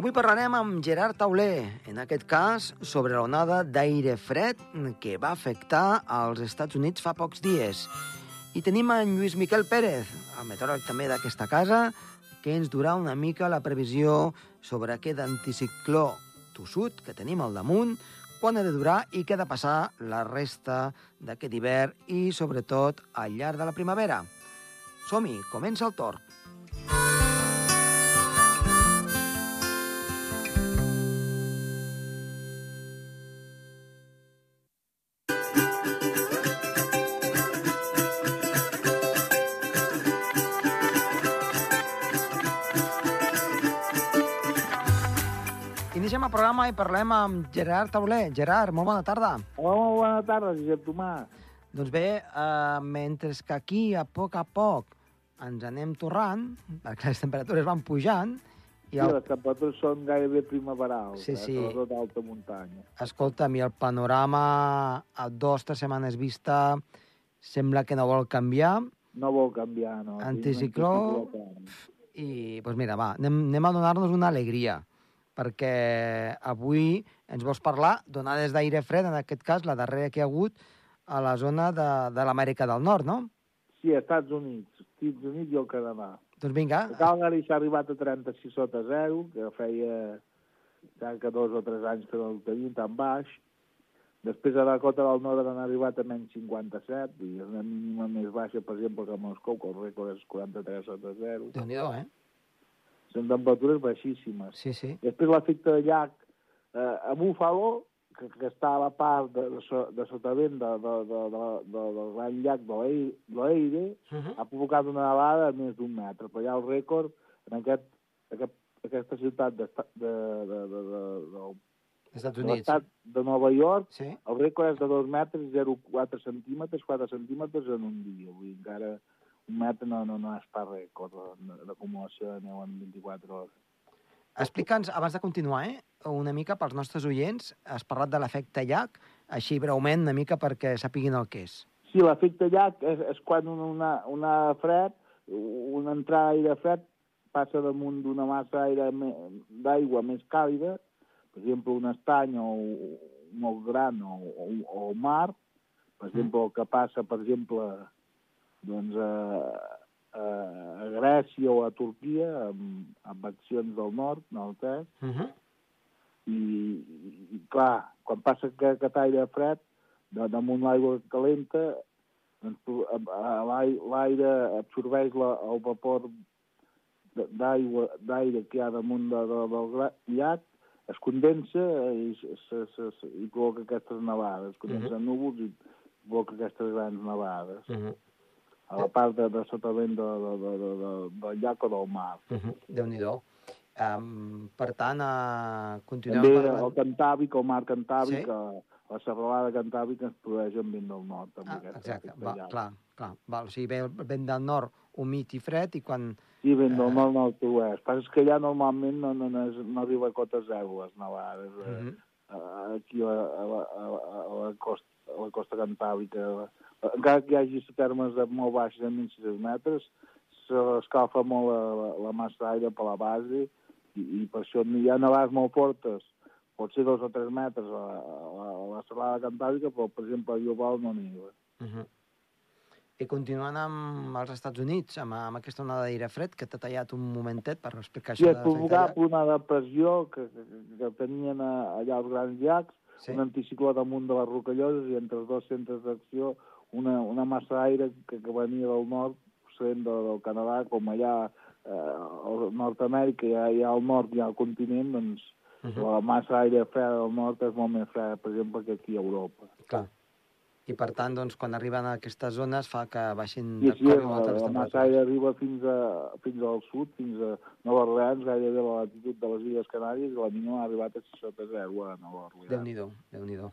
Avui parlarem amb Gerard Tauler, en aquest cas sobre l'onada d'aire fred que va afectar als Estats Units fa pocs dies. I tenim en Lluís Miquel Pérez, el meteoròleg també d'aquesta casa, que ens durà una mica la previsió sobre aquest anticicló tossut que tenim al damunt, quan ha de durar i què ha de passar la resta d'aquest hivern i, sobretot, al llarg de la primavera. Som-hi, comença el torn. Iniciem el programa i parlem amb Gerard Tauler. Gerard, molt bona tarda. Hola, molt bona tarda, Josep Tomàs. Doncs bé, eh, mentre que aquí, a poc a poc, ens anem torrant, perquè les temperatures van pujant, i Sí, el, les temperatures són gairebé primaverals, Sí, eh, sí. sobretot alta muntanya. escolta'm, i el panorama a dues o tres setmanes vista sembla que no vol canviar, No vol canviar, no. Anticicló. I doncs mira, va, anem, anem a donar-nos una alegria, perquè avui ens vols parlar d'onades d'aire fred, en aquest cas la darrera que hi ha hagut a la zona de, de l'Amèrica del Nord, no? Sí, als Estats Units, Estats Units i el Canadà. Doncs vinga, A Calgary s'ha arribat a 36 sota zero, que feia ja que dos o tres anys que no el tenim tan baix. Després a Dakota del Nord han arribat a menys 57, i és una mínima més baixa, per exemple, que a Moscou, que el rècord és 43 sota zero. déu nhi eh? Són temperatures baixíssimes. Sí, sí. Després l'efecte de llac eh, a Buffalo, que, que està a la part de, de, de sotavent de, de, de, de, de, del gran llac l'Eire, Uh -huh. ha provocat una nevada de més d'un metre. Però ja el rècord en aquest, aquest, aquesta ciutat de, de, de, de, de, de, Estats de Units. l'estat de Nova York, Sí? el rècord és de 2 metres i 0,4 centímetres, 4 centímetres en un dia. Vull dir, encara un metre no, no, no és pas rècord de- d'acumulació de neu en 24 hores. Explica'ns, abans de continuar, eh, una mica pels nostres oients, has parlat de l'efecte llac, així breument, una mica perquè sapiguin el que és. Sí, l'efecte llac és, és quan una, una, una fred, una entrada d'aire fred passa damunt d'una massa d'aigua més càlida, per exemple, un estany o molt gran o, o, o mar, per exemple, el que passa, per exemple, doncs, a, a, a Grècia o a Turquia, amb, amb accions del nord, nord-est, Uh -huh. i, i, clar, quan passa aquest, aquest aire fred, damunt l'aigua calenta, doncs, l'aire absorbeix la, el vapor d'aire que hi ha damunt de, de, del llac, es condensa i, se, se, se, i provoca aquestes nevades. Es condensa en núvols i provoca aquestes grans nevades. Uh -huh. A la part de, de sotavent de, de, de, de, de, del llac o del mar. Uh -huh. Déu-n'hi-do. Um, per tant, uh, continuem També parlant... el Cantàbric, el mar Cantàbric, Sí? la serralada Cantàbrica es produeix en vent del nord. Ah, exacte, va, clar, clar. Val, o sigui, ve el vent del nord humit i fred i quan... Sí, vent del Eh. nord, nord-oest. Passa que allà normalment no, no, no, és, no arriba a cota zero les nevades. Uh Eh? -huh. Uh, aquí a, a, a, a, a, la costa, a la costa cantàbrica. Encara que hi hagi termes de molt baixos de 1.600 metres, s'escalfa molt la, la, la massa d'aire per la base i, i per això hi ha nevades molt fortes, pot ser dos o tres metres a, a, a la serrada cantàbrica, però, per exemple, a Bilbao no n'hi ha. Uh -huh. I continuant amb els Estats Units, amb, amb aquesta onada d'aire fred, que t'ha tallat un momentet per explicar Sí, això es provocava l'efecte per una depressió que, que, que tenien allà els grans llacs, llac. sí. un anticicló damunt de les rocalloses i entre els dos centres d'acció una, una massa d'aire que, que venia del nord, procedent de, del Canadà, com allà eh, a Nord-Amèrica i allà al nord hi ha el continent, doncs Uh uh -huh. la massa d'aire freda del nord és molt més freda, per exemple, que aquí a Europa. Clar. I per tant, doncs, quan arriben a aquestes zones fa que baixin I cop i la, les la massa d'aire arriba fins, a, fins al sud, fins a Nova Orleans, gairebé a la latitud de les Illes Canàries, i la mínima ha arribat a 6 sota 0 a Nova Orleans. Déu-n'hi-do, déu nhi déu?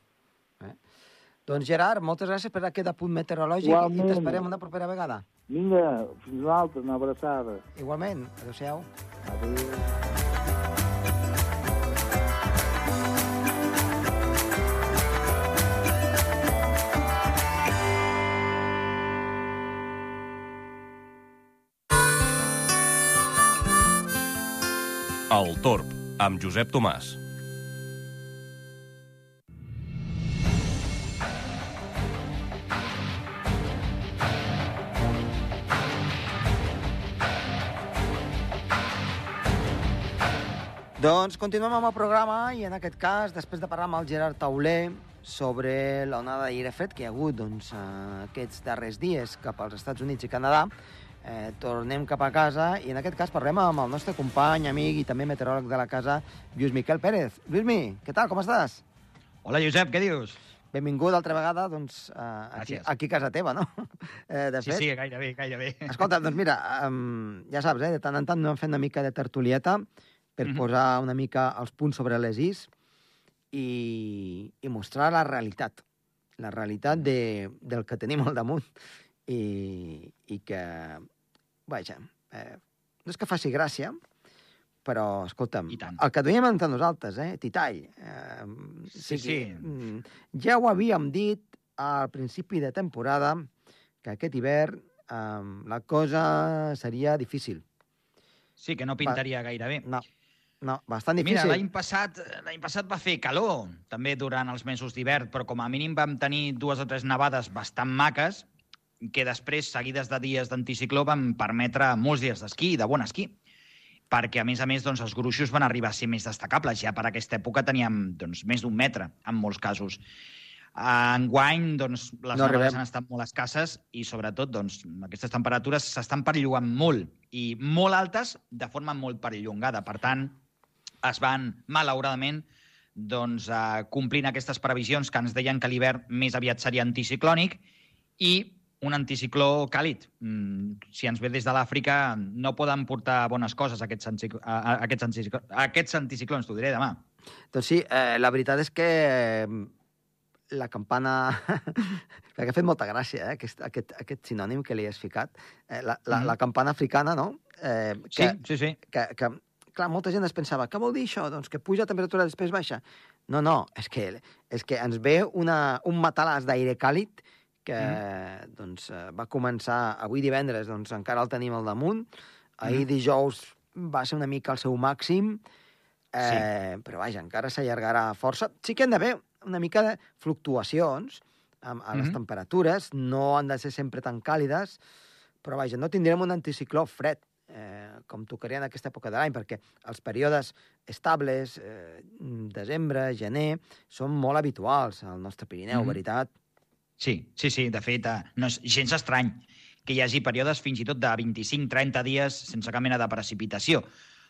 Doncs Gerard, moltes gràcies per aquest apunt meteorològic Igualment. i t'esperem una propera vegada. Vinga, fins una altra, una abraçada. Igualment, adeu-siau. Adéu. El Torb, amb Josep Tomàs. Doncs continuem amb el programa i en aquest cas, després de parlar amb el Gerard Tauler sobre l'onada d'aire fred que hi ha hagut doncs, eh, aquests darrers dies cap als Estats Units i Canadà, eh, tornem cap a casa i en aquest cas parlem amb el nostre company, amic i també meteoròleg de la casa, Lluís Miquel Pérez. Lluís, què tal, com estàs? Hola, Josep, què dius? Benvingut altra vegada doncs, eh, aquí, Gràcies. aquí a casa teva, no? Eh, de Sí, fet, sí, gairebé, gairebé. Escolta, doncs mira, um, ja saps, eh, de tant en tant no hem fet una mica de tertulieta per Mhm. posar una mica els punts sobre les is i, i mostrar la realitat, la realitat de, del que tenim al damunt i, i que, vaja, eh, no és que faci gràcia, però, escolta'm, el que duiem entre nosaltres, eh, titall, eh, Sí, sí. mm, ja ho havíem dit al principi de temporada, que aquest hivern eh, la cosa seria difícil. Sí, que no pintaria gaire bé. No, no, bastant Mira, difícil. l'any passat, passat va fer calor, també durant els mesos d'hivern, però com a mínim vam tenir dues o tres nevades bastant maques, que després, seguides de dies d'anticicló, van permetre molts dies d'esquí, de bon esquí perquè, a més a més, doncs, els gruixos van arribar a ser més destacables. Ja per aquesta època teníem doncs, més d'un metre, en molts casos. Enguany, doncs, les No nevades han estat molt escasses i, sobretot, doncs, aquestes temperatures s'estan perllongant molt i molt altes de forma molt perllongada. Per tant, es van, malauradament, doncs, eh, complint aquestes previsions que ens deien que l'hivern més aviat seria anticiclònic i un anticicló càlid. Mm, si ens ve des de l'Àfrica, no poden portar bones coses aquests, antici- a- a- aquests, anticiclons, aquests anticiclons, t'ho diré demà. Doncs sí, eh, la veritat és que eh, la campana... Perquè ha fet molta gràcia, eh, aquest, aquest, aquest sinònim que li has ficat. Eh, la, la, Mhm. la campana africana, no? Eh, Sí, que, sí, sí. que, que, clar, molta gent es pensava, què vol dir això? Doncs que puja la temperatura i després baixa. No, no, és que, és que ens ve una, un matalàs d'aire càlid que Mm. doncs, eh, va començar avui divendres, doncs encara el tenim al damunt. Ahir dijous va ser una mica el seu màxim, eh, però vaja, encara s'allargarà força. Sí que han d'haver una mica de fluctuacions a, a les Mhm. temperatures, no han de ser sempre tan càlides, però vaja, no tindrem un anticicló fred, eh, com tocaria en aquesta època de l'any, perquè els períodes estables, eh, desembre, gener, són molt habituals al nostre Pirineu, Mhm. veritat? Sí, sí, sí. De fet, eh, no és gens estrany que hi hagi períodes fins i tot de 25-30 dies sense cap mena de precipitació.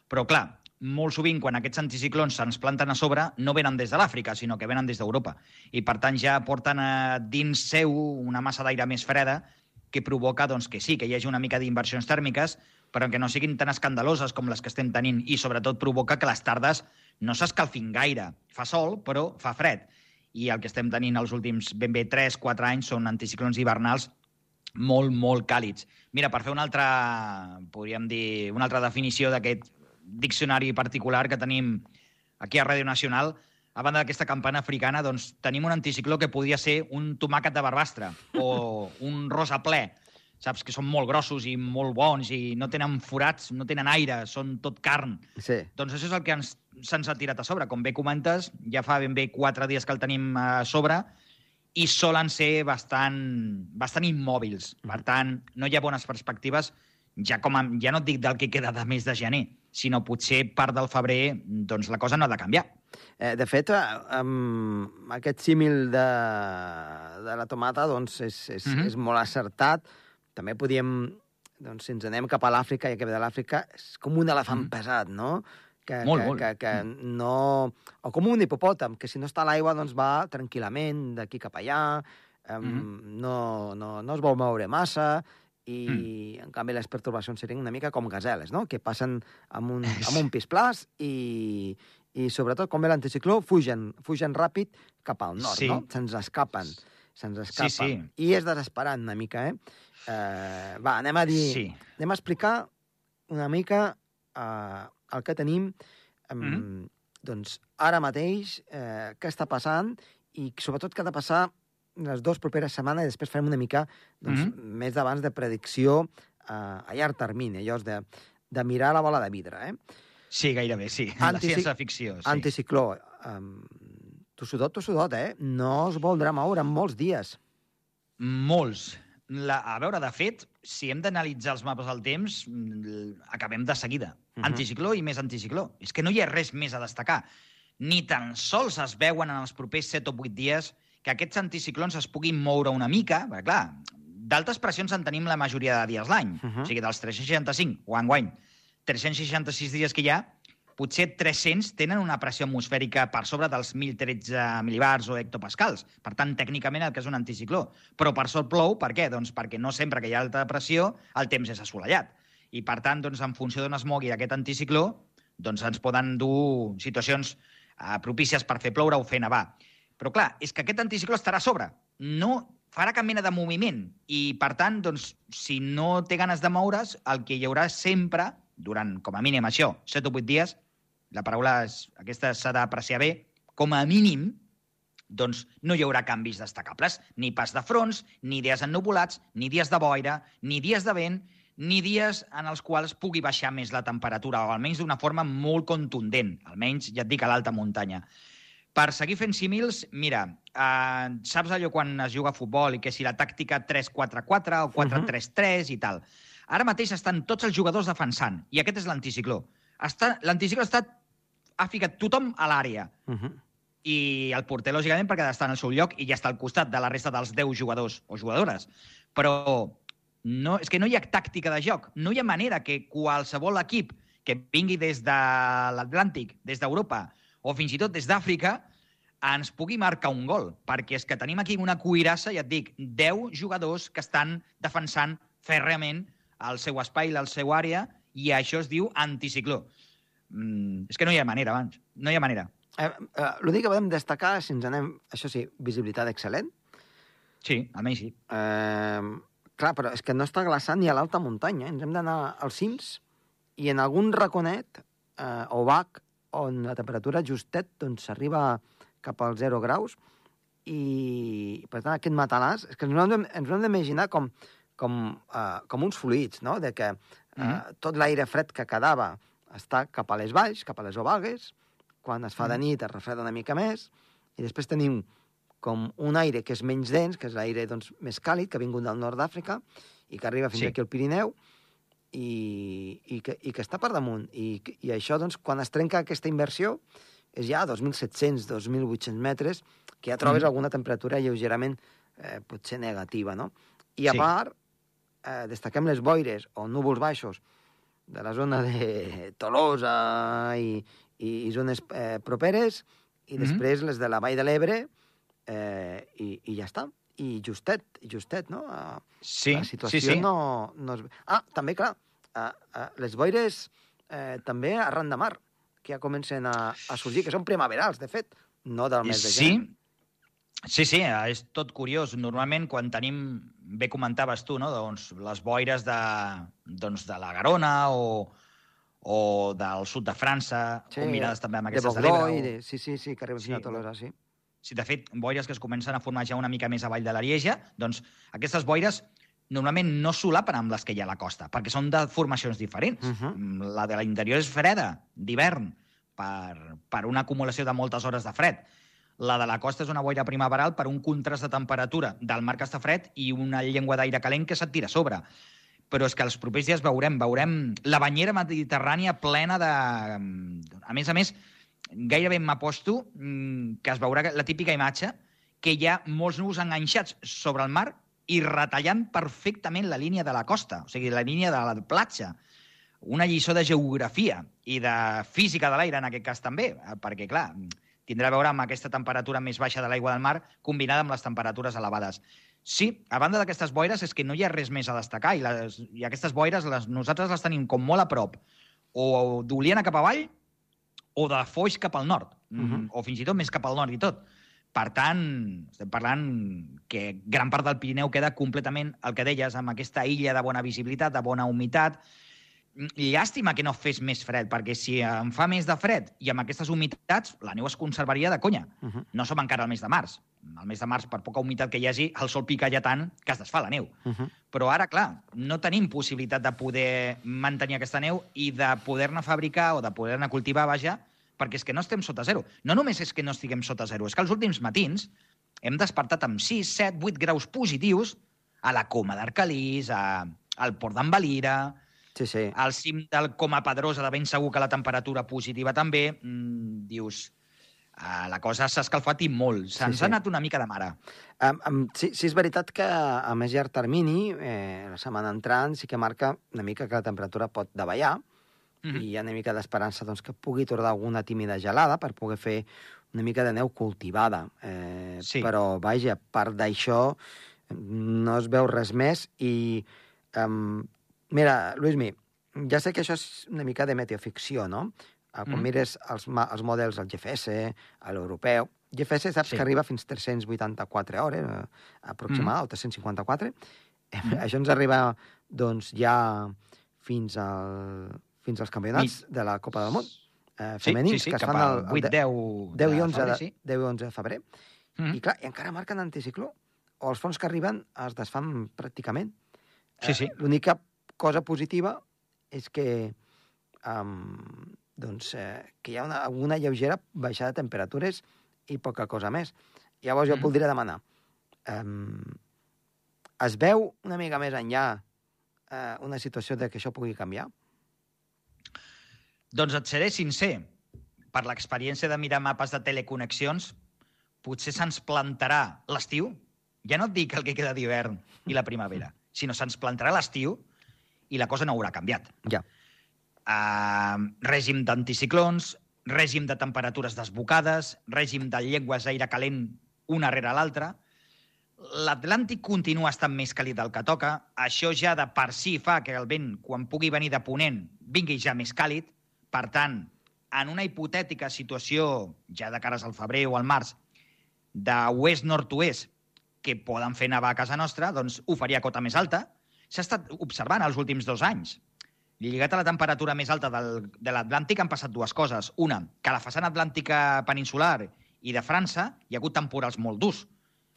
Però, clar, molt sovint, quan aquests anticiclons se'ns planten a sobre, no venen des de l'Àfrica, sinó que venen des d'Europa. I, per tant, ja porten a dins seu una massa d'aire més freda que provoca doncs, que sí, que hi hagi una mica d'inversions tèrmiques, però que no siguin tan escandaloses com les que estem tenint i, sobretot, provoca que les tardes no s'escalfin gaire. Fa sol, però fa fred. I el que estem tenint els últims ben bé 3-4 anys són anticiclons hivernals molt, molt càlids. Mira, per fer una altra, podríem dir, una altra definició d'aquest diccionari particular que tenim aquí a Ràdio Nacional, a banda d'aquesta campana africana, doncs tenim un anticicló que podria ser un tomàquet de barbastre o un rosa ple, saps? Que són molt grossos i molt bons i no tenen forats, no tenen aire, són tot carn. Sí. Doncs això és el que ens, se'ns ha tirat a sobre. Com bé comentes, ja fa ben bé quatre dies que el tenim a sobre i solen ser bastant, bastant immòbils. Per tant, no hi ha bones perspectives, ja, com a, ja no et dic del que queda de mes de gener, sinó potser part del febrer, doncs la cosa no ha de canviar. Eh, de fet, eh, amb aquest símil de, de la tomata doncs és, és, mm Mhm. -hmm. és molt acertat. També podíem, doncs, si ens anem cap a l'Àfrica, i que ve de l'Àfrica, és com un elefant Mhm. pesat, no? Que, Molt, que, molt. que, que no... O com un hipopòtam, que si no està a l'aigua doncs va tranquil·lament d'aquí cap allà, um, Mhm. no, no, no es vol moure massa, i, en canvi, les pertorbacions serien una mica com gazeles, no? Que passen amb un, amb un pisplàs i, i sobretot, com ve l'anticicló, fugen, fugen ràpid cap al nord, Sí. no? Se'ns escapen, se'ns escapen. sí. I és desesperant una mica, eh? eh va, anem a dir... Sí. Anem a explicar una mica eh, el que tenim um, Mhm. doncs, ara mateix, eh, què està passant i sobretot què ha de passar les dues properes setmanes i després farem una mica doncs, Mhm. més d'abans de predicció eh, a llarg termini, allò de, de mirar la bola de vidre. Eh? Sí, gairebé, sí. Anticic- La ciència-ficció, sí. Anticicló. Um, tossudot, tossudot, eh? No es voldrà moure en molts dies. Molts. La, a veure, de fet, si hem d'analitzar els mapes del temps, mm, acabem de seguida. Mhm. Anticicló i més anticicló. És que no hi ha res més a destacar. Ni tan sols es veuen en els propers 7 o 8 dies que aquests anticiclons es puguin moure una mica, perquè, clar, d'altes pressions en tenim la majoria de dies l'any. Mhm. O sigui, dels 365, o enguany, 366 dies que hi ha, potser 300 tenen una pressió atmosfèrica per sobre dels 1.013 milibars o hectopascals. Per tant, tècnicament el que és un anticicló. Però per sort plou, per què? Doncs perquè no sempre que hi ha alta pressió el temps és assolellat. I per tant, doncs, en funció d'on es mogui aquest anticicló, doncs ens poden dur situacions eh, propícies per fer ploure o fer nevar. Però clar, és que aquest anticicló estarà a sobre. No farà cap mena de moviment. I, per tant, doncs, si no té ganes de moure's, el que hi haurà sempre, durant, com a mínim, això, 7 o 8 dies, la paraula és, aquesta s'ha d'apreciar bé, com a mínim, doncs no hi haurà canvis destacables, ni pas de fronts, ni dies ennubulats, ni dies de boira, ni dies de vent, ni dies en els quals pugui baixar més la temperatura, o almenys d'una forma molt contundent, almenys, ja et dic, a l'alta muntanya. Per seguir fent símils, mira, eh, saps allò quan es juga a futbol i que si la tàctica 3-4-4 o 4-3-3 i tal. Ara mateix estan tots els jugadors defensant, i aquest és l'anticicló. Està- L'anticicló estat, ha ficat tothom a l'àrea, Uh -huh. i el porter, lògicament, perquè ha d'estar en el seu lloc i ja està al costat de la resta dels 10 jugadors o jugadores. Però no, és que no hi ha tàctica de joc. No hi ha manera que qualsevol equip que vingui des de l'Atlàntic, des d'Europa o fins i tot des d'Àfrica, ens pugui marcar un gol. Perquè és que tenim aquí una cuirassa, ja et dic, 10 jugadors que estan defensant fèrreament el seu espai, la seva àrea, i això es diu anticicló. Mm, és que no hi ha manera, abans. No hi ha manera. Eh, eh, L'únic que podem destacar, si ens anem, això sí, visibilitat excel·lent. Sí, almenys sí. Eh, clar, però és que no està glaçant ni a l'alta muntanya. eh? Ens hem d'anar als cims i en algun raconet eh, o bac on la temperatura justet doncs, s'arriba cap als 0 graus i, per tant, aquest matalàs... És que ens ho hem ens ho hem d'imaginar com, com, eh, com uns fluids, no?, de que eh, Mhm. tot l'aire fred que quedava està cap a les valls, cap a les obagues, quan es fa de Mhm. nit es refreda una mica més, i després tenim com un aire que és menys dens, que és l'aire doncs, més càlid, que ha vingut del nord d'Àfrica i que arriba fins Sí. aquí al Pirineu, i, i, que, i que està per damunt. I, I això, doncs, quan es trenca aquesta inversió, és ja a 2.700, 2.800 metres, que ja trobes Mhm. alguna temperatura lleugerament eh, potser negativa, no? I a Sí. part, eh, destaquem les boires o núvols baixos de la zona de Tolosa i, i, i zones eh, properes, i Mhm. després les de la Vall de l'Ebre, eh, i, i ja està. I justet, justet, no? Eh, Sí, la situació sí, sí. no, no és... Ah, també, clar, uh, uh, les boires eh, també arran de mar, que ja comencen a, a sorgir, que són primaverals, de fet, no del mes de gener. sí, sí, eh, és tot curiós. Normalment, quan tenim, bé comentaves tu, no? doncs, les boires de, doncs, de la Garona o, o del sud de França, Sí, combinades també amb de aquestes de Bordeaux, l'Ebre. o- de... sí, sí, sí, que arriben Sí, a Tolosa, sí. Sí, de fet, boires que es comencen a formar ja una mica més avall de l'Arieja, doncs aquestes boires normalment no solapen amb les que hi ha a la costa, perquè són de formacions diferents. Uh -huh. La de l'interior és freda, d'hivern, per, per una acumulació de moltes hores de fred. La de la costa és una boira primaveral per un contrast de temperatura del mar que està fred i una llengua d'aire calent que se't tira a sobre. Però és que els propers dies veurem, veurem la banyera mediterrània plena de... A més a més, gairebé m'aposto mm, que es veurà la típica imatge que hi ha molts núvols enganxats sobre el mar i retallant perfectament la línia de la costa, o sigui, la línia de la platja. Una lliçó de geografia i de física de l'aire, en aquest cas també, eh, perquè, clar, tindrà a veure amb aquesta temperatura més baixa de l'aigua del mar combinada amb les temperatures elevades. Sí, a banda d'aquestes boires és que no hi ha res més a destacar i, les, i aquestes boires les, nosaltres les tenim com molt a prop o d'Oliana cap avall o de Foix cap al nord, uh Mhm. -huh. o fins i tot més cap al nord i tot. Per tant, estem parlant que gran part del Pirineu queda completament, el que deies, amb aquesta illa de bona visibilitat, de bona humitat. Llàstima que no fes més fred, perquè si em fa més de fred i amb aquestes humitats, la neu es conservaria de conya. Uh -huh. No som encara al mes de març. Al mes de març, per poca humitat que hi hagi, el sol pica ja tant que es desfà la neu. Uh -huh. Però ara, clar, no tenim possibilitat de poder mantenir aquesta neu i de poder-ne fabricar o de poder-ne cultivar, vaja, perquè és que no estem sota zero. No només és que no estiguem sota zero, és que els últims matins hem despertat amb 6, 7, 8 graus positius a la Coma d'Arcalís, a, al Port d'en Valira, Sí, sí. al cim del Coma Pedrosa, de ben segur que la temperatura positiva també, mm, dius, uh, la cosa s'ha escalfat i molt. Se'ns Sí, sí. ha anat una mica de mare. Um, um, sí, sí, és veritat que a més llarg termini, eh, la setmana entrant, sí que marca una mica que la temperatura pot davallar Mm -hmm. i hi ha una mica d'esperança doncs, que pugui tornar alguna tímida gelada per poder fer una mica de neu cultivada. Eh, Sí. Però, vaja, a part d'això, no es veu res més i... Um, mira, Luismi, ja sé que això és una mica de meteoficció, no? Eh, Quan Mhm. mires els, els models del GFS, a l'europeu, GFS saps Sí. que arriba fins 384 hores, eh, aproximada, o 354. Mhm. Això ens arriba, doncs, ja fins, al, fins als campionats de la Copa del Món eh, Sí, femenins, sí, sí, que es fan el, el 8, de- 10, 10 i de 11 febrer, sí. 10 i 11 de febrer. Mm I clar, i encara marquen anticicló. O els fons que arriben es desfan pràcticament. Sí, sí. Eh, L'única cosa positiva és que, um, doncs, eh, que hi ha una, una lleugera baixada de temperatures i poca cosa més. Llavors jo Mhm. voldria demanar, um, es veu una mica més enllà eh, una situació de que això pugui canviar? Doncs et seré sincer. Per l'experiència de mirar mapes de teleconnexions, potser se'ns plantarà l'estiu, ja no et dic el que queda d'hivern i la primavera, sinó se'ns plantarà l'estiu i la cosa no haurà canviat. Ja. Uh, règim d'anticiclons, règim de temperatures desbocades, règim de llengües d'aire calent una rere l'altra. L'Atlàntic continua estant més càlid del que toca. Això ja de per si fa que el vent, quan pugui venir de ponent, vingui ja més càlid. Per tant, en una hipotètica situació, ja de cares al febrer o al març, d'oest-nord-oest, que poden fer nevar a casa nostra, doncs ho faria a cota més alta. S'ha estat observant els últims dos anys. Lligat a la temperatura més alta del, de l'Atlàntic han passat dues coses. Una, que a la façana atlàntica peninsular i de França hi ha hagut temporals molt durs.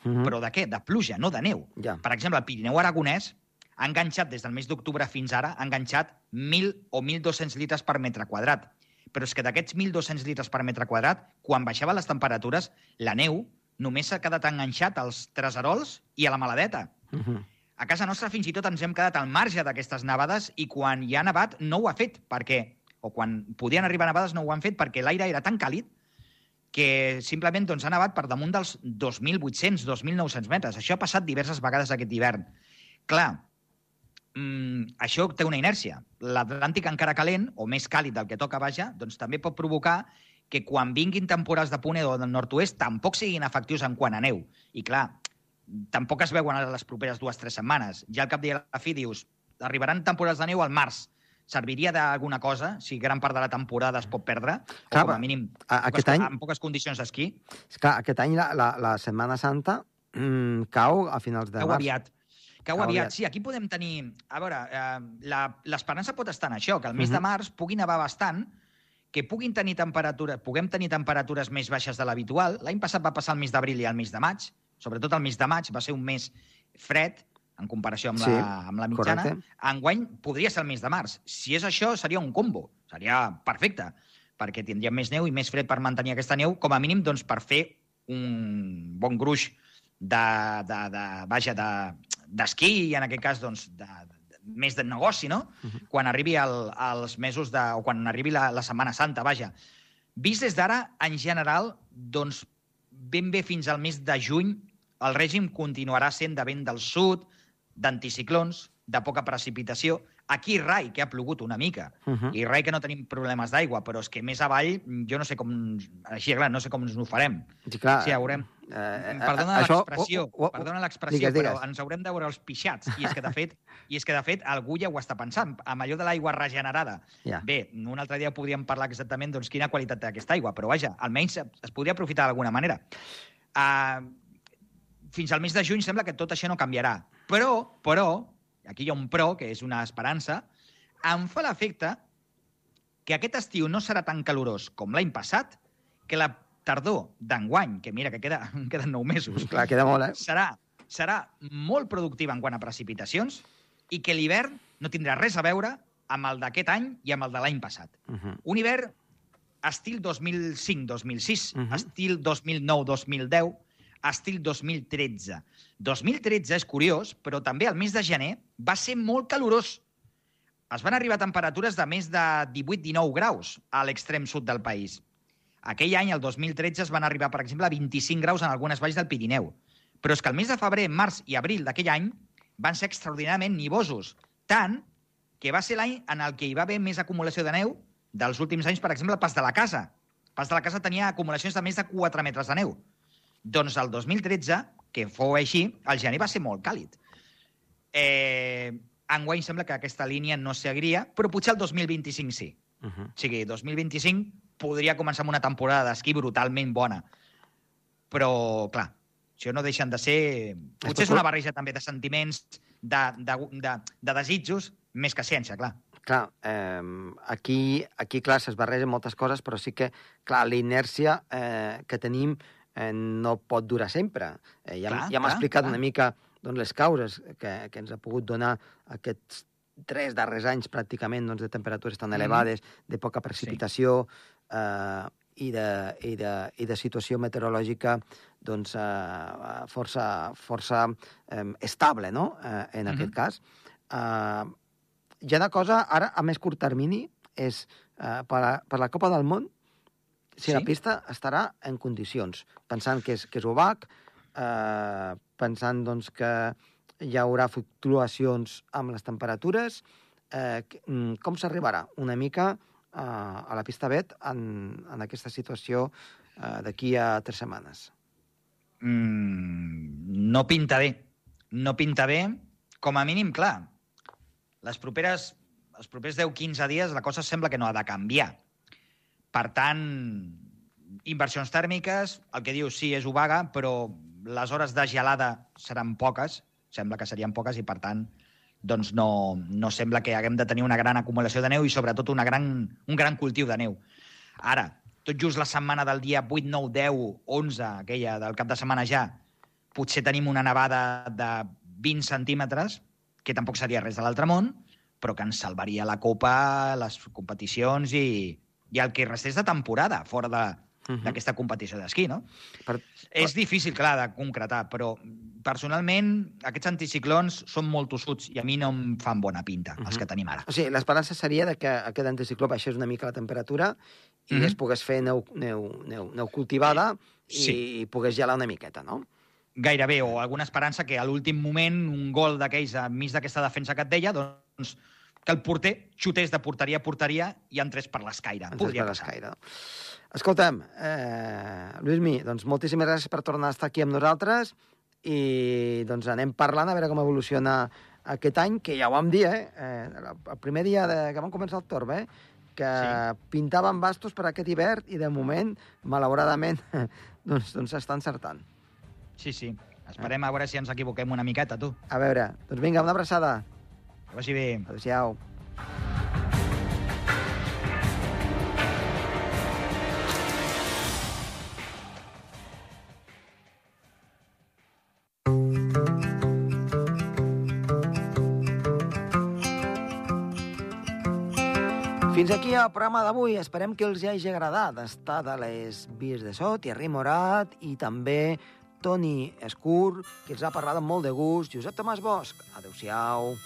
Mm Però de què? De pluja, no de neu. Ja. Per exemple, el Pirineu aragonès ha enganxat des del mes d'octubre fins ara, ha enganxat 1.000 o 1.200 litres per metre quadrat. Però és que d'aquests 1.200 litres per metre quadrat, quan baixaven les temperatures, la neu només s'ha quedat enganxat als Treserols i a la Maladeta. Mm -hmm. A casa nostra fins i tot ens hem quedat al marge d'aquestes nevades i quan hi ha nevat no ho ha fet perquè, o quan podien arribar nevades no ho han fet perquè l'aire era tan càlid que simplement doncs, ha nevat per damunt dels 2.800, 2.900 metres. Això ha passat diverses vegades aquest hivern. Clar, mm, això té una inèrcia. L'Atlàntic encara calent, o més càlid del que toca, vaja, doncs també pot provocar que quan vinguin temporals de ponent o del nord-oest tampoc siguin efectius en quant a neu. I clar, tampoc es veuen a les properes dues o tres setmanes. Ja al cap de la fi dius, arribaran temporals de neu al març. Serviria d'alguna cosa si gran part de la temporada es pot perdre? Clar, o com a mínim a- poques, aquest any- amb poques condicions d'esquí? Clar, aquest any la, la, la Setmana Santa mm, cau a finals de Cau març. aviat. Cau Cau aviat. aviat. Sí, aquí podem tenir... A veure, eh, l'esperança pot estar en això, que el mes Mhm. de març pugui nevar bastant, que puguin tenir temperatura, puguem tenir temperatures més baixes de l'habitual. L'any passat va passar el mes d'abril i el mes de maig. Sobretot el mes de maig va ser un mes fred en comparació amb, Sí, la, amb la mitjana. correcte. Enguany podria ser el mes de març. Si és això, seria un combo. Seria perfecte, perquè tindríem més neu i més fred per mantenir aquesta neu, com a mínim doncs, per fer un bon gruix de, de, de, vaja, de, d'esquí i en aquest cas doncs, de, de, més de negoci, no? Mhm. Quan arribi el, els mesos de... o quan arribi la, la Setmana Santa, vaja. Vist des d'ara, en general, doncs ben bé fins al mes de juny el règim continuarà sent de vent del sud, d'anticiclons, de poca precipitació. Aquí rai, que ha plogut una mica, Uh -huh. i rai que no tenim problemes d'aigua, però és que més avall jo no sé com... Així, clar, no sé com ens ho farem. Sí, clar, Sí, haurem... Eh, Perdona l'expressió, o- o- perdona l'expressió, digues, digues. però ens haurem de veure els pixats. I és que, de fet, i és que, de fet algú ja ho està pensant. Amb allò de l'aigua regenerada. Ja. Bé, un altre dia podríem parlar exactament doncs, quina qualitat té aquesta aigua, però vaja, almenys es podria aprofitar d'alguna manera. Uh, fins al mes de juny sembla que tot això no canviarà. Però, però, aquí hi ha un però, que és una esperança, em fa l'efecte que aquest estiu no serà tan calorós com l'any passat, que la tardor d'enguany, que mira que queda, queden nou mesos, Clar, queda molt, eh? serà, serà molt productiva en quant a precipitacions i que l'hivern no tindrà res a veure amb el d'aquest any i amb el de l'any passat. Uh -huh. Un hivern estil 2005-2006, Mhm. estil 2009-2010, estil 2013. 2013 és curiós, però també el mes de gener va ser molt calorós. Es van arribar a temperatures de més de 18-19 graus a l'extrem sud del país. Aquell any, el 2013, es van arribar, per exemple, a 25 graus en algunes valls del Pirineu. Però és que el mes de febrer, març i abril d'aquell any van ser extraordinàriament nivosos, tant que va ser l'any en el què hi va haver més acumulació de neu dels últims anys, per exemple, el Pas de la Casa. El Pas de la Casa tenia acumulacions de més de 4 metres de neu. Doncs el 2013, que fou així, el gener va ser molt càlid. Eh, enguany sembla que aquesta línia no seguiria, però potser el 2025 sí. Uh -huh. O sigui, 2025 podria començar amb una temporada d'esquí brutalment bona. Però, clar, això no deixen de ser... Potser és una barreja també de sentiments, de, de, de, de desitjos, més que ciència, clar. Clar, eh, aquí, aquí, clar, es barregen moltes coses, però sí que, clar, la inèrcia eh, que tenim eh, no pot durar sempre. Eh, ja Clar, ja m'ha explicat clar. una mica doncs, les causes que, que ens ha pogut donar aquests tres darrers anys pràcticament doncs, de temperatures tan Mhm. elevades, de poca precipitació eh, i, de, i, de, i de situació meteorològica doncs, eh, força, força eh, estable, no?, eh, en Mhm. aquest cas. Eh, hi ha una cosa, ara, a més curt termini, és eh, per, a, per la Copa del Món, si Sí? la pista estarà en condicions, pensant que és, que és obac, eh, pensant doncs, que hi haurà fluctuacions amb les temperatures, eh, mm, com s'arribarà una mica eh, a la pista Bet en, en aquesta situació eh, d'aquí a tres setmanes? Mm, no pinta bé. No pinta bé. Com a mínim, clar, les properes, els propers 10-15 dies la cosa sembla que no ha de canviar. Per tant, inversions tèrmiques, el que diu sí és obaga, però les hores de gelada seran poques, sembla que serien poques i, per tant, doncs no, no sembla que haguem de tenir una gran acumulació de neu i, sobretot, una gran, un gran cultiu de neu. Ara, tot just la setmana del dia 8, 9, 10, 11, aquella del cap de setmana ja, potser tenim una nevada de 20 centímetres, que tampoc seria res de l'altre món, però que ens salvaria la Copa, les competicions i, i el que restés de temporada fora de, Mhm. d'aquesta competició d'esquí, no? Per, És difícil, clar, de concretar, però personalment aquests anticiclons són molt tossuts i a mi no em fan bona pinta, els Mhm. que tenim ara. o sigui, l'esperança seria de que aquest anticicló baixés una mica la temperatura i Mhm. es pogués fer neu, neu, neu, neu cultivada i Sí. pogués gelar una miqueta, no? Gairebé, o alguna esperança que a l'últim moment un gol d'aquells enmig d'aquesta defensa que et deia, doncs que el porter xutés de porteria a porteria i entrés per l'escaire. Podria per l'escaire. Escolta'm, eh, Lluïsmi, doncs moltíssimes gràcies per tornar a estar aquí amb nosaltres i doncs anem parlant a veure com evoluciona aquest any, que ja ho vam dir, eh? eh el primer dia de, que vam començar el torb, eh? que Sí. pintaven bastos per aquest hivern i de moment, malauradament, doncs doncs s'està encertant. Sí, sí. Esperem a veure si ens equivoquem una miqueta, tu. A veure, doncs vinga, una abraçada. Que vagi bé. Adéu-siau. Fins aquí el programa d'avui. Esperem que els hagi agradat estar de les vies de so, Thierry Morat i també Toni Escur, que els ha parlat amb molt de gust. Josep Tomàs Bosch. Adéu-siau.